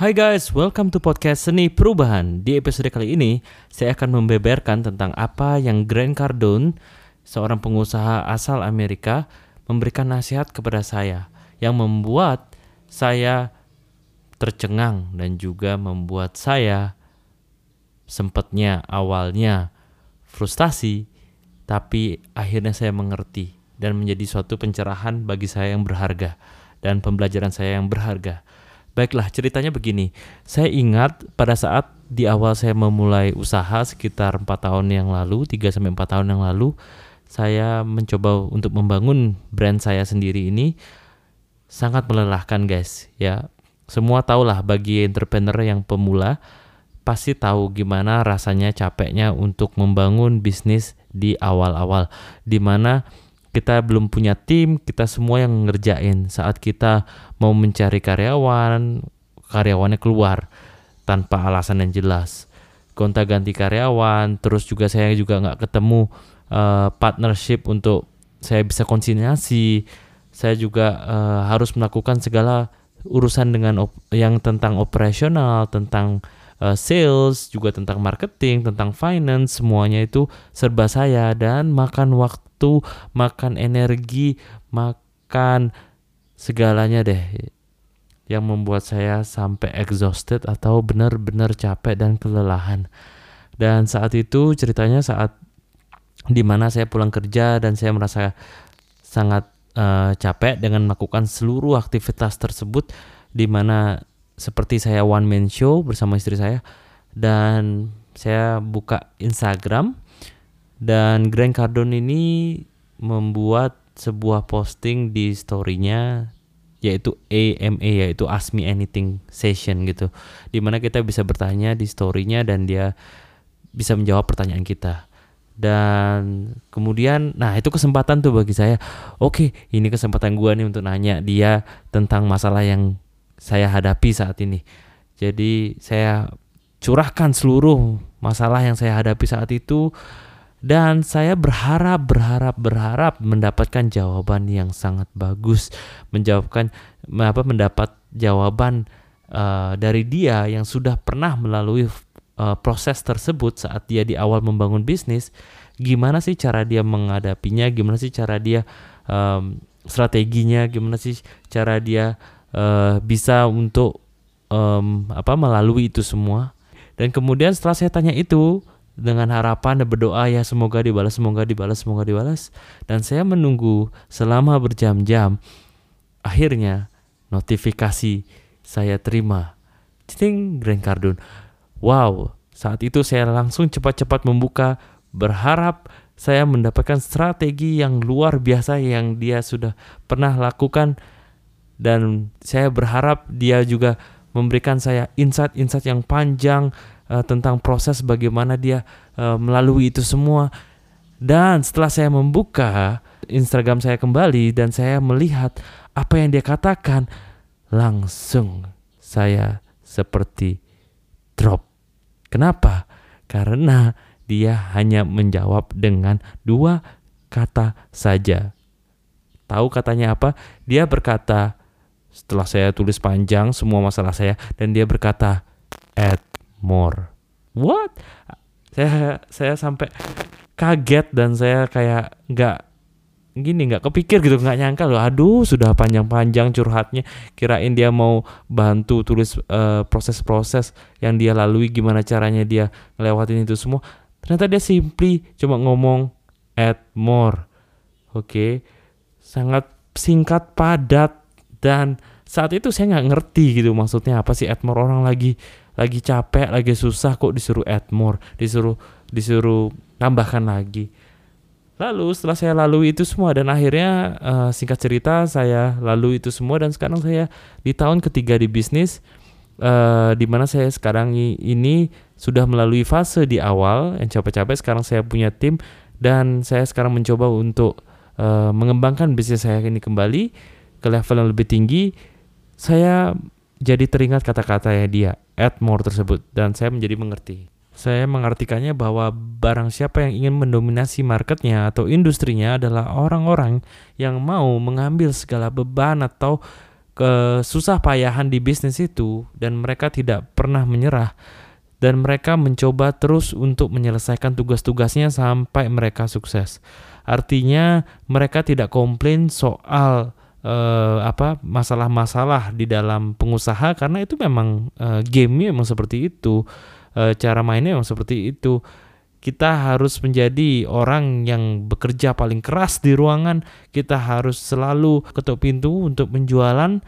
Hai guys, welcome to podcast Seni Perubahan. Di episode kali ini, saya akan membeberkan tentang apa yang Grant Cardone, seorang pengusaha asal Amerika, memberikan nasihat kepada saya yang membuat saya tercengang dan juga membuat saya sempatnya awalnya frustasi, tapi akhirnya saya mengerti dan menjadi suatu pencerahan bagi saya yang berharga dan pembelajaran saya yang berharga. Baiklah, ceritanya begini. Saya ingat pada saat di awal saya memulai usaha sekitar 4 tahun yang lalu, 3 sampai 4 tahun yang lalu, saya mencoba untuk membangun brand saya sendiri ini sangat melelahkan, guys, ya. Semua tahulah bagi entrepreneur yang pemula pasti tahu gimana rasanya capeknya untuk membangun bisnis di awal-awal di mana kita belum punya tim, kita semua yang ngerjain. Saat kita mau mencari karyawan, karyawannya keluar tanpa alasan yang jelas. Gonta ganti karyawan, terus juga saya juga nggak ketemu uh, partnership untuk saya bisa konsinyasi. Saya juga uh, harus melakukan segala urusan dengan yang tentang operasional, tentang uh, sales, juga tentang marketing, tentang finance, semuanya itu serba saya dan makan waktu makan energi, makan segalanya deh yang membuat saya sampai exhausted atau benar-benar capek dan kelelahan. Dan saat itu ceritanya saat di mana saya pulang kerja dan saya merasa sangat uh, capek dengan melakukan seluruh aktivitas tersebut di mana seperti saya one man show bersama istri saya dan saya buka Instagram dan Grant Cardone ini membuat sebuah posting di storynya yaitu AMA yaitu Ask Me Anything session gitu. Di mana kita bisa bertanya di storynya dan dia bisa menjawab pertanyaan kita. Dan kemudian nah itu kesempatan tuh bagi saya. Oke ini kesempatan gua nih untuk nanya dia tentang masalah yang saya hadapi saat ini. Jadi saya curahkan seluruh masalah yang saya hadapi saat itu dan saya berharap berharap berharap mendapatkan jawaban yang sangat bagus. Menjawabkan apa mendapat jawaban uh, dari dia yang sudah pernah melalui uh, proses tersebut saat dia di awal membangun bisnis. Gimana sih cara dia menghadapinya? Gimana sih cara dia um, strateginya? Gimana sih cara dia uh, bisa untuk um, apa melalui itu semua dan kemudian setelah saya tanya itu dengan harapan dan berdoa ya semoga dibalas, semoga dibalas, semoga dibalas. Dan saya menunggu selama berjam-jam. Akhirnya notifikasi saya terima. Cing Grand Cardone. Wow, saat itu saya langsung cepat-cepat membuka berharap saya mendapatkan strategi yang luar biasa yang dia sudah pernah lakukan dan saya berharap dia juga memberikan saya insight-insight yang panjang uh, tentang proses bagaimana dia uh, melalui itu semua. Dan setelah saya membuka Instagram saya kembali dan saya melihat apa yang dia katakan, langsung saya seperti drop. Kenapa? Karena dia hanya menjawab dengan dua kata saja. Tahu katanya apa? Dia berkata, setelah saya tulis panjang semua masalah saya, dan dia berkata, add more. What? Saya saya sampai kaget dan saya kayak nggak gini nggak kepikir gitu nggak nyangka loh aduh sudah panjang-panjang curhatnya kirain dia mau bantu tulis proses proses-proses yang dia lalui gimana caranya dia ngelewatin itu semua ternyata dia simply cuma ngomong add more oke okay? sangat singkat padat dan saat itu saya nggak ngerti gitu maksudnya apa sih add more orang lagi lagi capek, lagi susah kok disuruh add more, disuruh disuruh tambahkan lagi. Lalu setelah saya lalui itu semua dan akhirnya uh, singkat cerita saya lalui itu semua dan sekarang saya di tahun ketiga di bisnis uh, di mana saya sekarang ini sudah melalui fase di awal yang capek-capek. Sekarang saya punya tim dan saya sekarang mencoba untuk uh, mengembangkan bisnis saya ini kembali ke level yang lebih tinggi. Saya jadi teringat kata-kata ya dia, add more tersebut, dan saya menjadi mengerti. Saya mengartikannya bahwa barang siapa yang ingin mendominasi marketnya atau industrinya adalah orang-orang yang mau mengambil segala beban atau kesusah payahan di bisnis itu dan mereka tidak pernah menyerah dan mereka mencoba terus untuk menyelesaikan tugas-tugasnya sampai mereka sukses. Artinya mereka tidak komplain soal uh, apa masalah-masalah di dalam pengusaha karena itu memang uh, game memang seperti itu. Uh, cara mainnya memang seperti itu kita harus menjadi orang yang bekerja paling keras di ruangan. Kita harus selalu ketuk pintu untuk penjualan.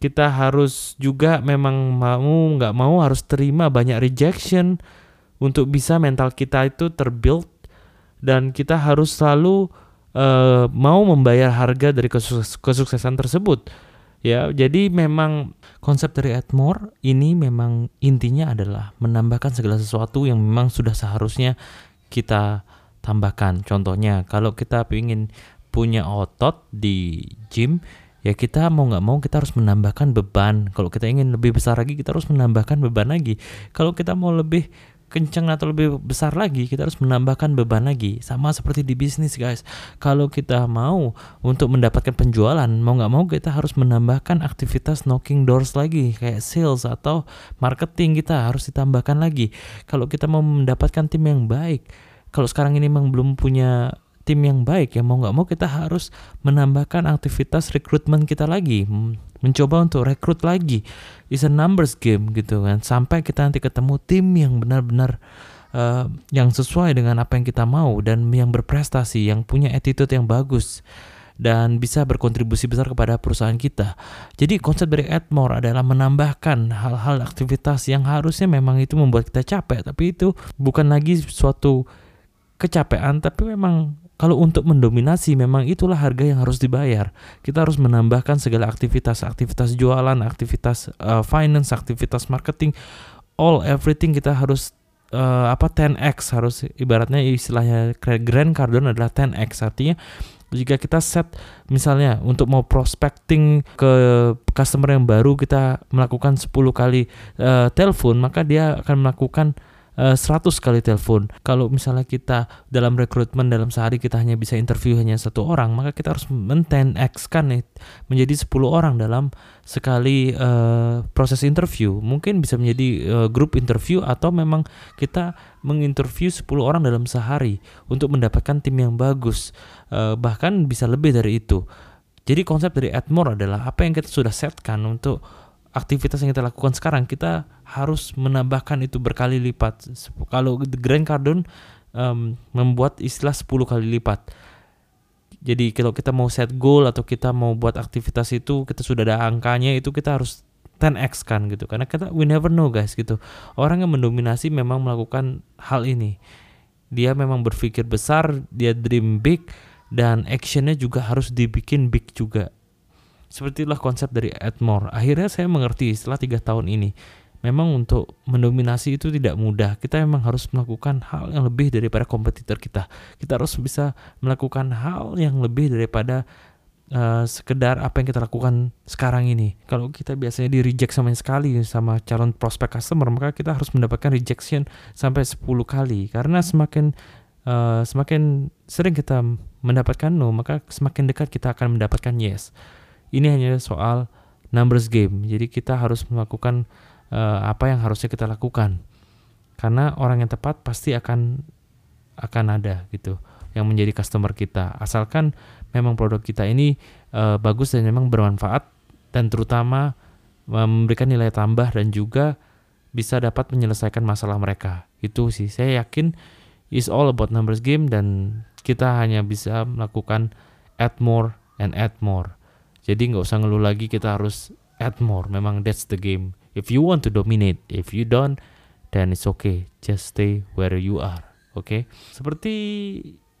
Kita harus juga memang mau nggak mau harus terima banyak rejection untuk bisa mental kita itu terbuild dan kita harus selalu uh, mau membayar harga dari kesuksesan tersebut Ya, jadi memang konsep dari Edmore ini memang intinya adalah menambahkan segala sesuatu yang memang sudah seharusnya kita tambahkan. Contohnya, kalau kita ingin punya otot di gym, ya kita mau nggak mau kita harus menambahkan beban. Kalau kita ingin lebih besar lagi, kita harus menambahkan beban lagi. Kalau kita mau lebih kencang atau lebih besar lagi, kita harus menambahkan beban lagi. Sama seperti di bisnis, guys. Kalau kita mau untuk mendapatkan penjualan, mau nggak mau kita harus menambahkan aktivitas knocking doors lagi, kayak sales atau marketing kita harus ditambahkan lagi. Kalau kita mau mendapatkan tim yang baik, kalau sekarang ini memang belum punya tim yang baik ya mau nggak mau kita harus menambahkan aktivitas rekrutmen kita lagi mencoba untuk rekrut lagi is a numbers game gitu kan sampai kita nanti ketemu tim yang benar-benar uh, yang sesuai dengan apa yang kita mau dan yang berprestasi yang punya attitude yang bagus dan bisa berkontribusi besar kepada perusahaan kita. Jadi konsep dari Admore adalah menambahkan hal-hal aktivitas yang harusnya memang itu membuat kita capek, tapi itu bukan lagi suatu kecapean, tapi memang kalau untuk mendominasi memang itulah harga yang harus dibayar. Kita harus menambahkan segala aktivitas, aktivitas jualan, aktivitas uh, finance, aktivitas marketing, all everything kita harus uh, apa 10x harus ibaratnya istilahnya Grand Cardone adalah 10x artinya jika kita set misalnya untuk mau prospecting ke customer yang baru kita melakukan 10 kali uh, telepon maka dia akan melakukan 100 eh, kali telepon. Kalau misalnya kita dalam rekrutmen dalam sehari kita hanya bisa interview hanya satu orang, maka kita harus men x kan nih menjadi 10 orang dalam sekali uh, proses interview. Mungkin bisa menjadi uh, grup interview atau memang kita menginterview 10 orang dalam sehari untuk mendapatkan tim yang bagus. Uh, bahkan bisa lebih dari itu. Jadi konsep dari Admore adalah apa yang kita sudah setkan untuk aktivitas yang kita lakukan sekarang kita harus menambahkan itu berkali lipat. Kalau Grand Cardone um, membuat istilah 10 kali lipat. Jadi kalau kita mau set goal atau kita mau buat aktivitas itu kita sudah ada angkanya itu kita harus 10x kan gitu. Karena kita we never know guys gitu. Orang yang mendominasi memang melakukan hal ini. Dia memang berpikir besar, dia dream big dan actionnya juga harus dibikin big juga seperti itulah konsep dari Edmore. Akhirnya saya mengerti setelah tiga tahun ini. Memang untuk mendominasi itu tidak mudah. Kita memang harus melakukan hal yang lebih daripada kompetitor kita. Kita harus bisa melakukan hal yang lebih daripada uh, sekedar apa yang kita lakukan sekarang ini. Kalau kita biasanya di reject sama sekali sama calon prospek customer, maka kita harus mendapatkan rejection sampai 10 kali. Karena semakin uh, semakin sering kita mendapatkan no, maka semakin dekat kita akan mendapatkan yes ini hanya soal numbers game. Jadi kita harus melakukan uh, apa yang harusnya kita lakukan. Karena orang yang tepat pasti akan akan ada gitu yang menjadi customer kita. Asalkan memang produk kita ini uh, bagus dan memang bermanfaat dan terutama memberikan nilai tambah dan juga bisa dapat menyelesaikan masalah mereka. Itu sih saya yakin is all about numbers game dan kita hanya bisa melakukan add more and add more. Jadi nggak usah ngeluh lagi kita harus add more. Memang that's the game. If you want to dominate, if you don't, then it's okay. Just stay where you are. Oke. Okay? Seperti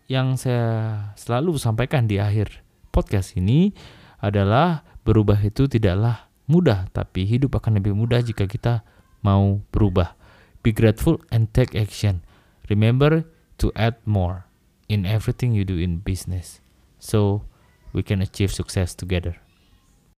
yang saya selalu sampaikan di akhir podcast ini adalah berubah itu tidaklah mudah, tapi hidup akan lebih mudah jika kita mau berubah. Be grateful and take action. Remember to add more in everything you do in business. So we can achieve success together.